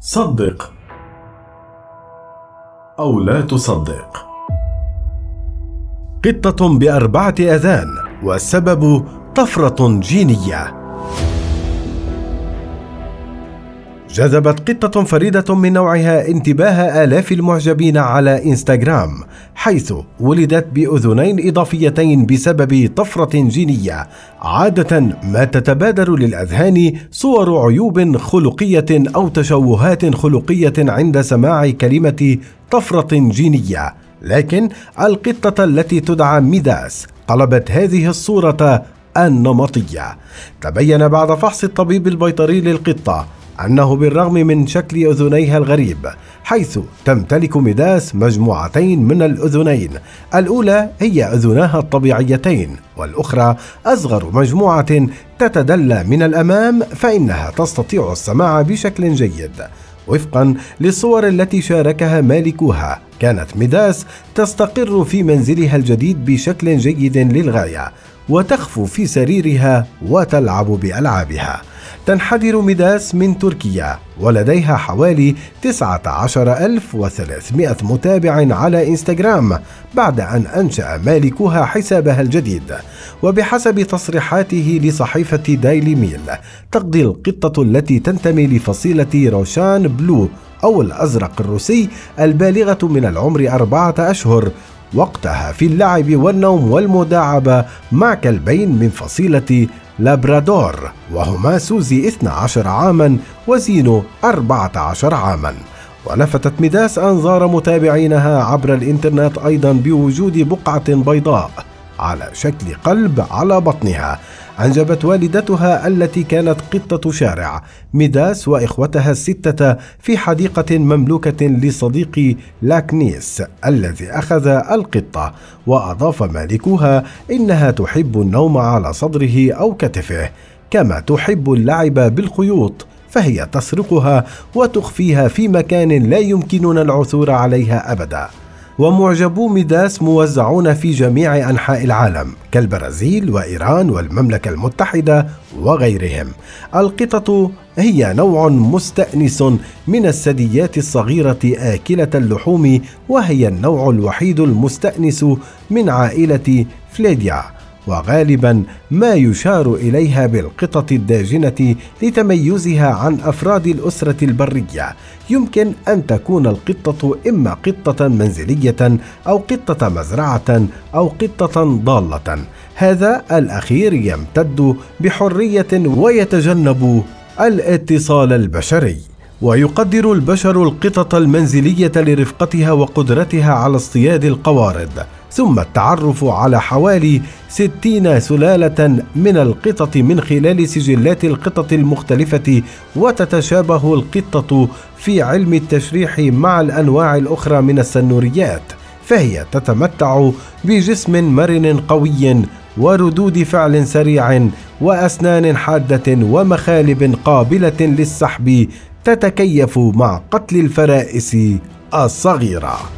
صدق أو لا تصدق. قطة بأربعة آذان والسبب طفرة جينية. جذبت قطة فريدة من نوعها انتباه آلاف المعجبين على إنستغرام حيث ولدت بأذنين إضافيتين بسبب طفرة جينية. عادة ما تتبادر للأذهان صور عيوب خلقية أو تشوهات خلقية عند سماع كلمة طفرة جينية. لكن القطة التي تدعى ميداس قلبت هذه الصورة النمطية. تبين بعد فحص الطبيب البيطري للقطة أنه بالرغم من شكل أذنيها الغريب حيث تمتلك ميداس مجموعتين من الأذنين الأولى هي أذناها الطبيعيتين والأخرى أصغر مجموعة تتدلى من الأمام فإنها تستطيع السماع بشكل جيد. وفقا للصور التي شاركها مالكوها كانت ميداس تستقر في منزلها الجديد بشكل جيد للغاية وتخفو في سريرها وتلعب بألعابها. تنحدر ميداس من تركيا ولديها حوالي 19300 متابع على إنستغرام بعد أن أنشأ مالكها حسابها الجديد. وبحسب تصريحاته لصحيفة دايلي ميل تقضي القطة التي تنتمي لفصيلة روشان بلو أو الأزرق الروسي البالغة من العمر أربعة أشهر. وقتها في اللعب والنوم والمداعبة مع كلبين من فصيلة لابرادور وهما سوزي 12 عاما وزينو 14 عاما. ولفتت ميداس أنظار متابعينها عبر الإنترنت أيضا بوجود بقعة بيضاء. على شكل قلب على بطنها. أنجبت والدتها التي كانت قطة شارع. ميداس وإخوتها الستة في حديقة مملوكة لصديق لاكنيس الذي أخذ القطة. وأضاف مالكها إنها تحب النوم على صدره أو كتفه. كما تحب اللعب بالخيوط فهي تسرقها وتخفيها في مكان لا يمكننا العثور عليها أبدا. ومعجبو ميداس موزعون في جميع أنحاء العالم كالبرازيل وإيران والمملكة المتحدة وغيرهم. القطط هي نوع مستأنس من الثدييات الصغيرة آكلة اللحوم وهي النوع الوحيد المستأنس من عائلة فليديا وغالبا ما يشار إليها بالقطط الداجنة لتميزها عن أفراد الأسرة البرية. يمكن أن تكون القطة إما قطة منزلية أو قطة مزرعة أو قطة ضالة. هذا الأخير يمتد بحرية ويتجنب الاتصال البشري. ويقدر البشر القطط المنزلية لرفقتها وقدرتها على اصطياد القوارض. ثم التعرف على حوالي ستين سلالة من القطط من خلال سجلات القطط المختلفة وتتشابه القطة في علم التشريح مع الأنواع الأخرى من السنوريات. فهي تتمتع بجسم مرن قوي وردود فعل سريع وأسنان حادة ومخالب قابلة للسحب تتكيف مع قتل الفرائس الصغيرة.